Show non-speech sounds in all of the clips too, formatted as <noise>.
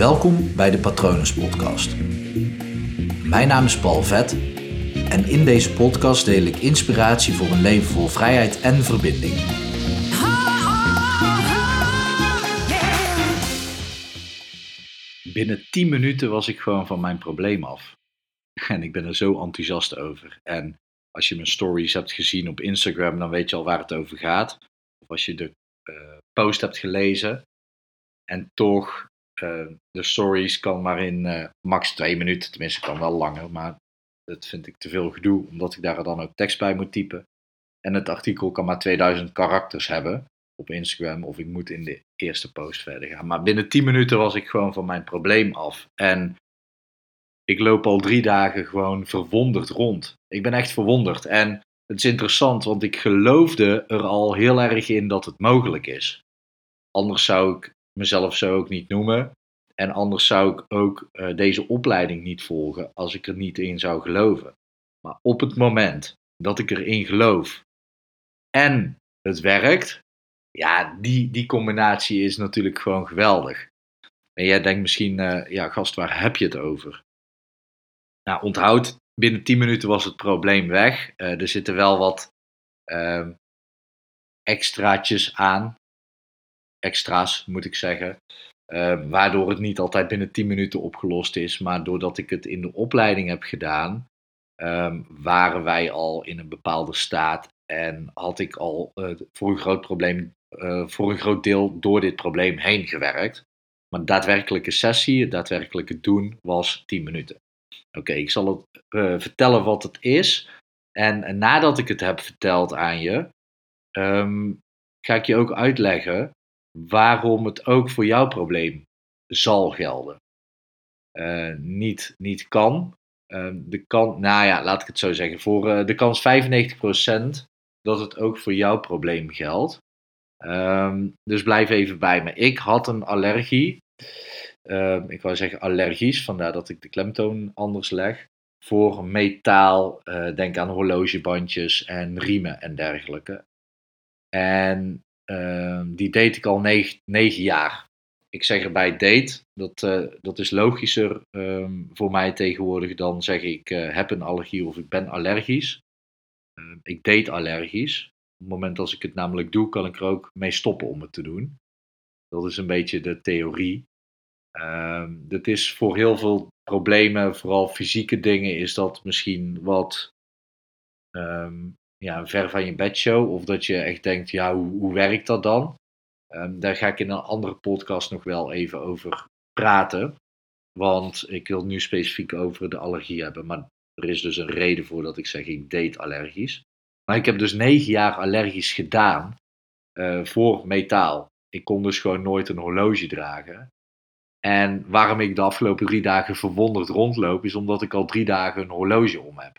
Welkom bij de Patronus Podcast. Mijn naam is Paul Vet en in deze podcast deel ik inspiratie voor een leven vol vrijheid en verbinding. Binnen 10 minuten was ik gewoon van mijn probleem af. En ik ben er zo enthousiast over. En als je mijn stories hebt gezien op Instagram, dan weet je al waar het over gaat. Of als je de uh, post hebt gelezen. En toch, de stories kan maar in uh, max twee minuten, tenminste kan wel langer, maar dat vind ik te veel gedoe, omdat ik daar dan ook tekst bij moet typen. En het artikel kan maar 2000 karakters hebben op Instagram, of ik moet in de eerste post verder gaan. Maar binnen 10 minuten was ik gewoon van mijn probleem af. En ik loop al drie dagen gewoon verwonderd rond. Ik ben echt verwonderd. En het is interessant, want ik geloofde er al heel erg in dat het mogelijk is. Anders zou ik mezelf zo ook niet noemen. En anders zou ik ook uh, deze opleiding niet volgen als ik er niet in zou geloven. Maar op het moment dat ik erin geloof en het werkt, ja, die, die combinatie is natuurlijk gewoon geweldig. En jij denkt misschien, uh, ja gast, waar heb je het over? Nou, onthoud, binnen 10 minuten was het probleem weg. Uh, er zitten wel wat uh, extraatjes aan. Extra's, moet ik zeggen. Uh, waardoor het niet altijd binnen 10 minuten opgelost is. Maar doordat ik het in de opleiding heb gedaan, um, waren wij al in een bepaalde staat. En had ik al uh, voor een groot probleem, uh, voor een groot deel door dit probleem heen gewerkt. Maar daadwerkelijke sessie, het daadwerkelijke doen, was 10 minuten. Oké, ik zal het vertellen wat het is. En, nadat ik het heb verteld aan je, um, ga ik je ook uitleggen waarom het ook voor jouw probleem zal gelden. Uh, niet, niet kan. Uh, de kan, nou ja, laat ik het zo zeggen. Voor uh, de kans 95% dat het ook voor jouw probleem geldt. Um, dus blijf even bij me. Ik had een allergie. Uh, ik wou zeggen allergisch, vandaar dat ik de klemtoon anders leg. Voor metaal, uh, denk aan horlogebandjes en riemen en dergelijke. En uh, die deed ik al negen, negen, jaar. Ik zeg erbij date, dat, uh, dat is logischer ehm, voor mij tegenwoordig dan zeg ik uh, heb een allergie of ik ben allergisch. Ehm, ik date allergisch. Op het moment als ik het namelijk doe, kan ik er ook mee stoppen om het te doen. Dat is een beetje de theorie. Dat is voor heel veel problemen, vooral fysieke dingen, is dat misschien wat ja, ver van je bedshow. Of dat je echt denkt, ja, hoe, hoe werkt dat dan? Um, daar ga ik in een andere podcast nog wel even over praten. Want ik wil nu specifiek over de allergie hebben. Maar er is dus een reden voor dat ik zeg, ik date allergisch. Maar ik heb dus negen jaar allergisch gedaan uh, voor metaal. Ik kon dus gewoon nooit een horloge dragen. En waarom ik de afgelopen drie dagen verwonderd rondloop, is omdat ik al drie dagen een horloge om heb.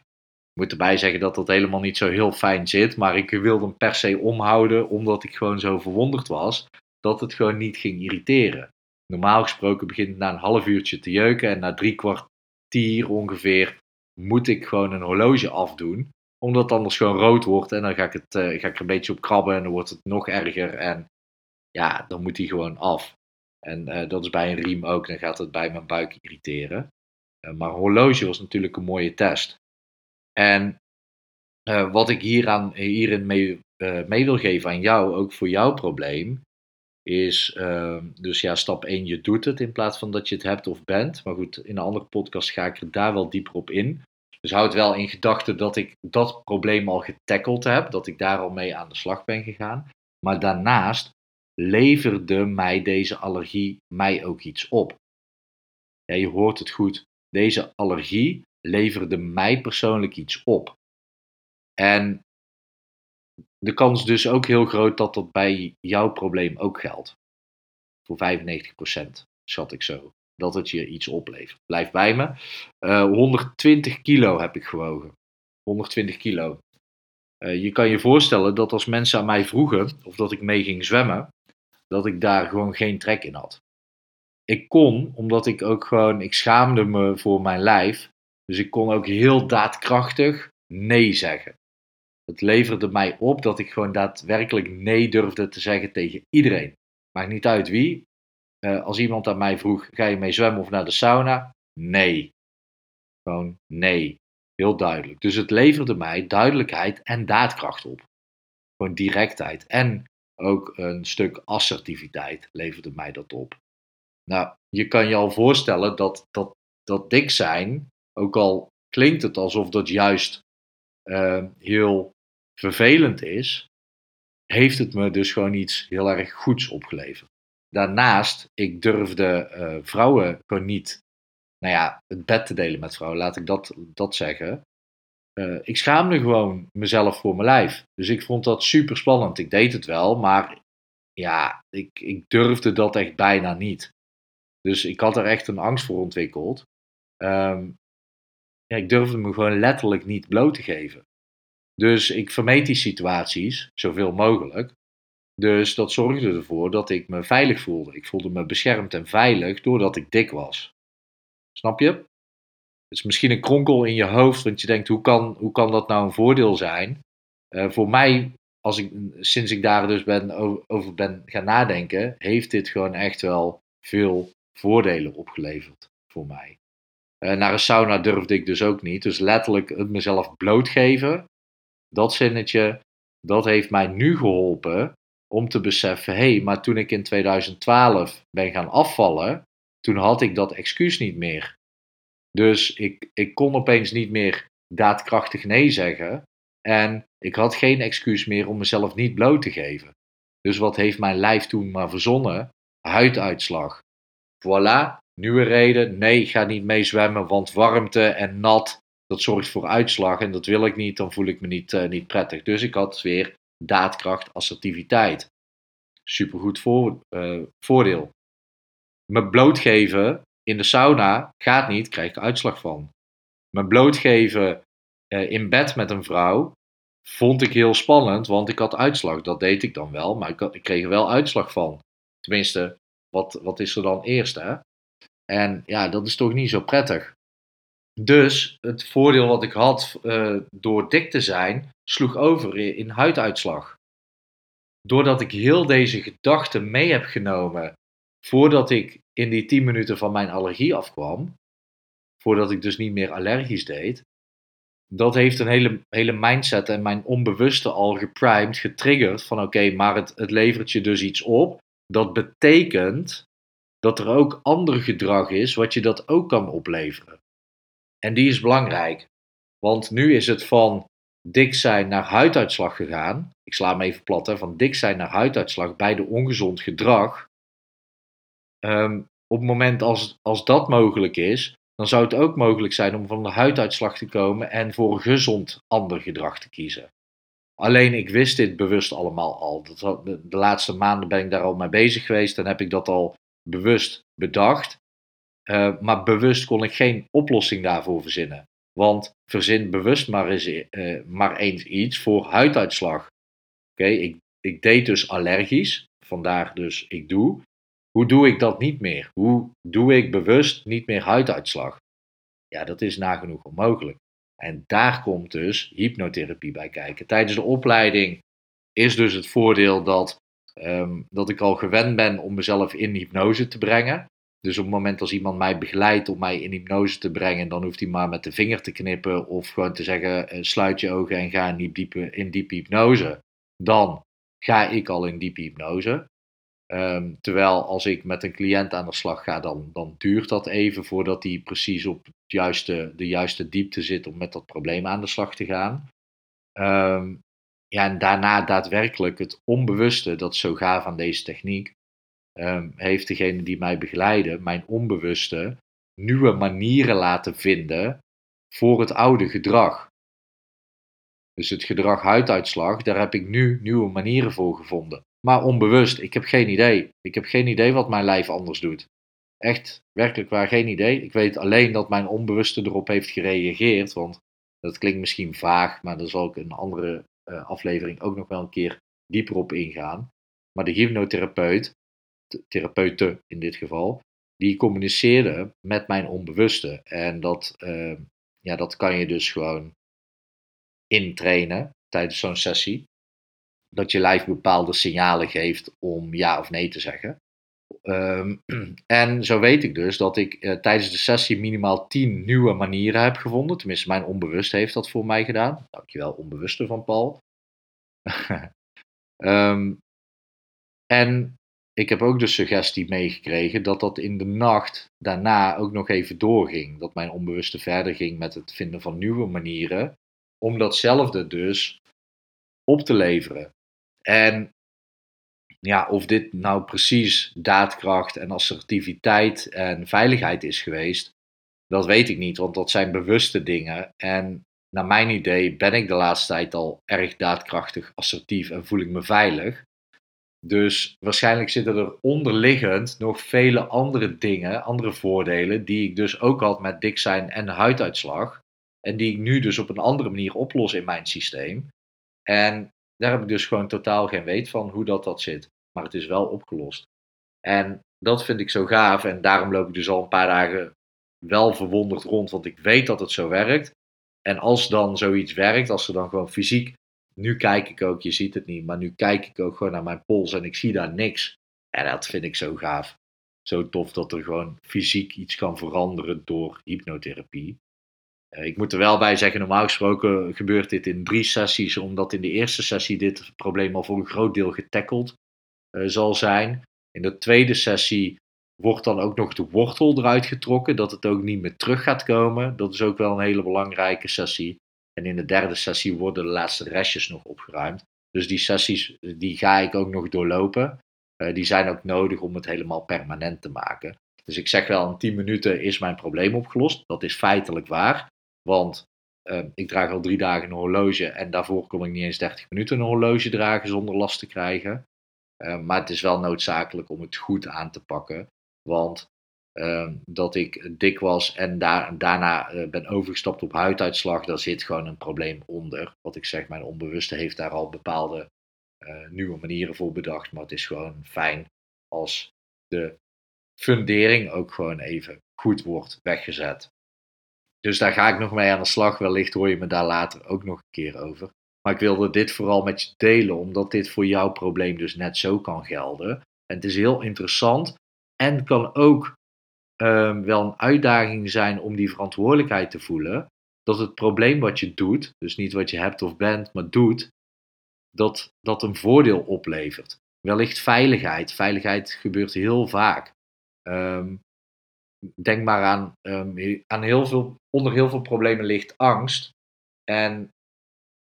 Ik moet erbij zeggen dat dat helemaal niet zo heel fijn zit, maar ik wilde hem per se omhouden, omdat ik gewoon zo verwonderd was dat het gewoon niet ging irriteren. Normaal gesproken begint het na een half uurtje te jeuken en na drie kwartier ongeveer moet ik gewoon een horloge afdoen, omdat het anders gewoon rood wordt en dan ga ik, het, uh, ga ik er een beetje op krabben en dan wordt het nog erger en ja, dan moet hij gewoon af. En uh, dat is bij een riem ook, dan gaat het bij mijn buik irriteren. Uh, maar horloge was natuurlijk een mooie test. En uh, wat ik hieraan, hierin mee, mee, wil geven aan jou, ook voor jouw probleem, is ehm, dus ja, stap 1, je doet het in plaats van dat je het hebt of bent. Maar goed, in een andere podcast ga ik er daar wel dieper op in. Dus houd wel in gedachten dat ik dat probleem al getackeld heb, dat ik daar al mee aan de slag ben gegaan. Maar daarnaast leverde mij deze allergie mij ook iets op. Ja, je hoort het goed. Deze allergie leverde mij persoonlijk iets op. En de kans dus ook heel groot dat dat bij jouw probleem ook geldt. Voor 95% schat ik zo. Dat het je iets oplevert. Blijf bij me. Uh, 120 kilo heb ik gewogen. 120 kilo. Uh, je kan je voorstellen dat als mensen aan mij vroegen of dat ik mee ging zwemmen, dat ik daar gewoon geen trek in had. Ik kon, omdat ik ook gewoon, ik schaamde me voor mijn lijf, dus ik kon ook heel daadkrachtig nee zeggen. Het leverde mij op dat ik gewoon daadwerkelijk nee durfde te zeggen tegen iedereen. Maakt niet uit wie. eh, als iemand aan mij vroeg: ga je mee zwemmen of naar de sauna? Nee. Gewoon nee. Heel duidelijk. Dus het leverde mij duidelijkheid en daadkracht op. Gewoon directheid. En ook een stuk assertiviteit leverde mij dat op. Nou, je kan je al voorstellen dat, dat, dat dik zijn, ook al klinkt het alsof dat juist uh, heel vervelend is, heeft het me dus gewoon iets heel erg goeds opgeleverd. Daarnaast, ik durfde uh, vrouwen gewoon niet, nou ja, het bed te delen met vrouwen, laat ik dat, dat zeggen. Uh, ik schaamde gewoon mezelf voor mijn lijf. Dus ik vond dat super spannend. Ik deed het wel, maar ja, ik, ik durfde dat echt bijna niet. Dus ik had er echt een angst voor ontwikkeld. Um, ja, ik durfde me gewoon letterlijk niet bloot te geven. Dus ik vermeed die situaties zoveel mogelijk. Dus dat zorgde ervoor dat ik me veilig voelde. Ik voelde me beschermd en veilig doordat ik dik was. Snap je? Het is misschien een kronkel in je hoofd, want je denkt: hoe kan, hoe kan dat nou een voordeel zijn? Uh, voor mij, als ik, sinds ik daar dus ben, over ben gaan nadenken, heeft dit gewoon echt wel veel voordelen opgeleverd voor mij. Uh, naar een sauna durfde ik dus ook niet. Dus letterlijk het mezelf blootgeven, dat zinnetje, dat heeft mij nu geholpen om te beseffen: hé, hey, maar toen ik in 2012 ben gaan afvallen, toen had ik dat excuus niet meer. Dus ik, ik kon opeens niet meer daadkrachtig nee zeggen. En ik had geen excuus meer om mezelf niet bloot te geven. Dus wat heeft mijn lijf toen maar verzonnen? Huiduitslag. Voilà, nieuwe reden. Nee, ga niet mee zwemmen, want warmte en nat, dat zorgt voor uitslag. En dat wil ik niet, dan voel ik me niet, uh, niet prettig. Dus ik had weer daadkracht, assertiviteit. Supergoed voor, uh, voordeel. Me blootgeven in de sauna gaat niet, krijg ik uitslag van. Me blootgeven uh, in bed met een vrouw vond ik heel spannend, want ik had uitslag. Dat deed ik dan wel, maar ik, ik kreeg er wel uitslag van. Tenminste, wat, wat is er dan eerst, hè? En ja, dat is toch niet zo prettig. Dus het voordeel wat ik had uh, door dik te zijn, sloeg over in huiduitslag. Doordat ik heel deze gedachten mee heb genomen voordat ik in die 10 minuten van mijn allergie afkwam, voordat ik dus niet meer allergisch deed, dat heeft een hele, hele mindset en mijn onbewuste al geprimed, getriggerd van oké, maar het, het levert je dus iets op. Dat betekent dat er ook ander gedrag is wat je dat ook kan opleveren. En die is belangrijk. Want nu is het van dik zijn naar huiduitslag gegaan. Ik sla hem even plat, hè, van dik zijn naar huiduitslag bij de ongezond gedrag. Um, op het moment als, als dat mogelijk is, dan zou het ook mogelijk zijn om van de huiduitslag te komen en voor gezond ander gedrag te kiezen. Alleen ik wist dit bewust allemaal al. De, de laatste maanden ben ik daar al mee bezig geweest en heb ik dat al bewust bedacht. Uh, maar bewust kon ik geen oplossing daarvoor verzinnen. Want verzin bewust maar eens, uh, maar iets voor huiduitslag. Oké, ik, ik deed dus allergisch, vandaar dus ik doe. Hoe doe ik dat niet meer? Hoe doe ik bewust niet meer huiduitslag? Ja, dat is nagenoeg onmogelijk. En daar komt dus hypnotherapie bij kijken. Tijdens de opleiding is dus het voordeel dat, um, dat ik al gewend ben om mezelf in hypnose te brengen. Dus op het moment als iemand mij begeleidt om mij in hypnose te brengen, dan hoeft hij maar met de vinger te knippen of gewoon te zeggen: eh, sluit je ogen en ga in diepe, in diepe hypnose. Dan ga ik al in diepe hypnose. Um, terwijl als ik met een cliënt aan de slag ga, dan, dan duurt dat even voordat hij precies op juiste, de juiste diepte zit om met dat probleem aan de slag te gaan. Um, ja, en daarna daadwerkelijk het onbewuste, dat zo gaaf aan deze techniek, um, heeft degene die mij begeleiden, mijn onbewuste, nieuwe manieren laten vinden voor het oude gedrag. Dus het gedrag huiduitslag, daar heb ik nu nieuwe manieren voor gevonden. Maar onbewust, ik heb geen idee. Ik heb geen idee wat mijn lijf anders doet. Echt, werkelijk waar, geen idee. Ik weet alleen dat mijn onbewuste erop heeft gereageerd. Want dat klinkt misschien vaag, maar daar zal ik een andere aflevering ook nog wel een keer dieper op ingaan. Maar de hypnotherapeut, de therapeute in dit geval, die communiceerde met mijn onbewuste. En dat, uh, ja, dat kan je dus gewoon intrainen tijdens zo'n sessie dat je lijf bepaalde signalen geeft om ja of nee te zeggen. Ehm, en zo weet ik dus dat ik eh, tijdens de sessie minimaal 10 nieuwe manieren heb gevonden. Tenminste, mijn onbewust heeft dat voor mij gedaan. Dankjewel, onbewuste van Paul. um, <laughs> en ik heb ook de suggestie meegekregen dat dat in de nacht daarna ook nog even doorging. Dat mijn onbewuste verder ging met het vinden van nieuwe manieren om datzelfde dus op te leveren. En ja, of dit nou precies daadkracht en assertiviteit en veiligheid is geweest, dat weet ik niet, want dat zijn bewuste dingen. En naar mijn idee ben ik de laatste tijd al erg daadkrachtig, assertief en voel ik me veilig. Dus waarschijnlijk zitten er onderliggend nog vele andere dingen, andere voordelen, die ik dus ook had met dik zijn en huiduitslag. En die ik nu dus op een andere manier oplos in mijn systeem. En daar heb ik dus gewoon totaal geen weet van hoe dat, dat zit. Maar het is wel opgelost. En dat vind ik zo gaaf. En daarom loop ik dus al een paar dagen wel verwonderd rond. Want ik weet dat het zo werkt. En als dan zoiets werkt, als er dan gewoon fysiek. Nu kijk ik ook, je ziet het niet. Maar nu kijk ik ook gewoon naar mijn pols en ik zie daar niks. En dat vind ik zo gaaf. Zo tof dat er gewoon fysiek iets kan veranderen door hypnotherapie. Eh, ik moet er wel bij zeggen, normaal gesproken gebeurt dit in drie sessies, omdat in de eerste sessie dit probleem al voor een groot deel getackeld uh, zal zijn. In de tweede sessie wordt dan ook nog de wortel eruit getrokken, dat het ook niet meer terug gaat komen. Dat is ook wel een hele belangrijke sessie. En in de derde sessie worden de laatste restjes nog opgeruimd. Dus die sessies die ga ik ook nog doorlopen. Uh, die zijn ook nodig om het helemaal permanent te maken. Dus ik zeg wel, in 10 minuten is mijn probleem opgelost. Dat is feitelijk waar. Want uh, ik draag al drie dagen een horloge en daarvoor kon ik niet eens 30 minuten een horloge dragen zonder last te krijgen. Uh, maar het is wel noodzakelijk om het goed aan te pakken. Want uh, dat ik dik was en daar, daarna eh, ben overgestapt op huiduitslag, daar zit gewoon een probleem onder. Wat ik zeg, mijn onbewuste heeft daar al bepaalde eh, nieuwe manieren voor bedacht. Maar het is gewoon fijn als de fundering ook gewoon even goed wordt weggezet. Dus daar ga ik nog mee aan de slag. Wellicht hoor je me daar later ook nog een keer over. Maar ik wilde dit vooral met je delen, omdat dit voor jouw probleem dus net zo kan gelden. En het is heel interessant en kan ook um, wel een uitdaging zijn om die verantwoordelijkheid te voelen. Dat het probleem wat je doet, dus niet wat je hebt of bent, maar doet, dat dat een voordeel oplevert. Wellicht veiligheid. Veiligheid gebeurt heel vaak. Um, denk maar aan, um, aan heel veel, onder heel veel problemen ligt angst. En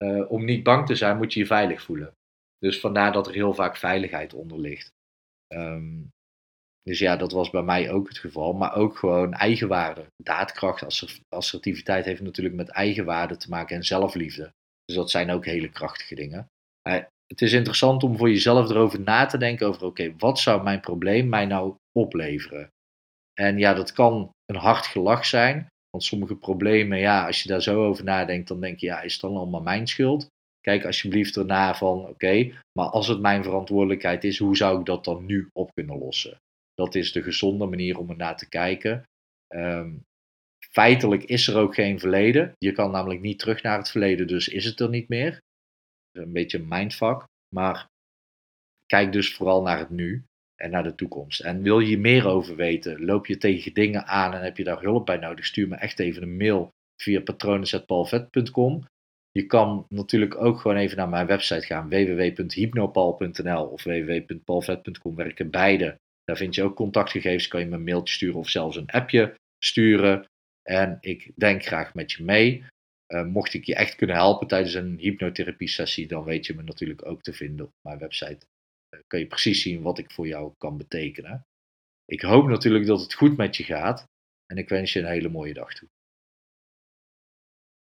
uh, om niet bang te zijn moet je je veilig voelen. Dus vandaar dat er heel vaak veiligheid onder ligt. Um, dus ja, dat was bij mij ook het geval. Maar ook gewoon eigenwaarde. Daadkracht, assertiviteit heeft natuurlijk met eigenwaarde te maken en zelfliefde. Dus dat zijn ook hele krachtige dingen. Het is interessant om voor jezelf erover na te denken over oké, wat zou mijn probleem mij nou opleveren? En ja, dat kan een hard gelach zijn. Want sommige problemen, ja, als je daar zo over nadenkt, dan denk je, ja, is het dan allemaal mijn schuld? Kijk alsjeblieft erna van, oké, maar als het mijn verantwoordelijkheid is, hoe zou ik dat dan nu op kunnen lossen? Dat is de gezonde manier om ernaar te kijken. Um, feitelijk is er ook geen verleden. Je kan namelijk niet terug naar het verleden, dus is het er niet meer. Een beetje een mindfuck. Maar kijk dus vooral naar het nu en naar de toekomst. En wil je meer over weten, loop je tegen dingen aan en heb je daar hulp bij nodig, stuur me echt even een mail via patronen.palvet.com. Je kan natuurlijk ook gewoon even naar mijn website gaan, www.hypnopal.nl of www.palvet.com, werken beide. Daar vind je ook contactgegevens, kan je me een mailtje sturen of zelfs een appje sturen. En ik denk graag met je mee. Uh, mocht ik je echt kunnen helpen tijdens een hypnotherapie sessie, dan weet je me natuurlijk ook te vinden op mijn website kan je precies zien wat ik voor jou kan betekenen. Ik hoop natuurlijk dat het goed met je gaat en ik wens je een hele mooie dag toe.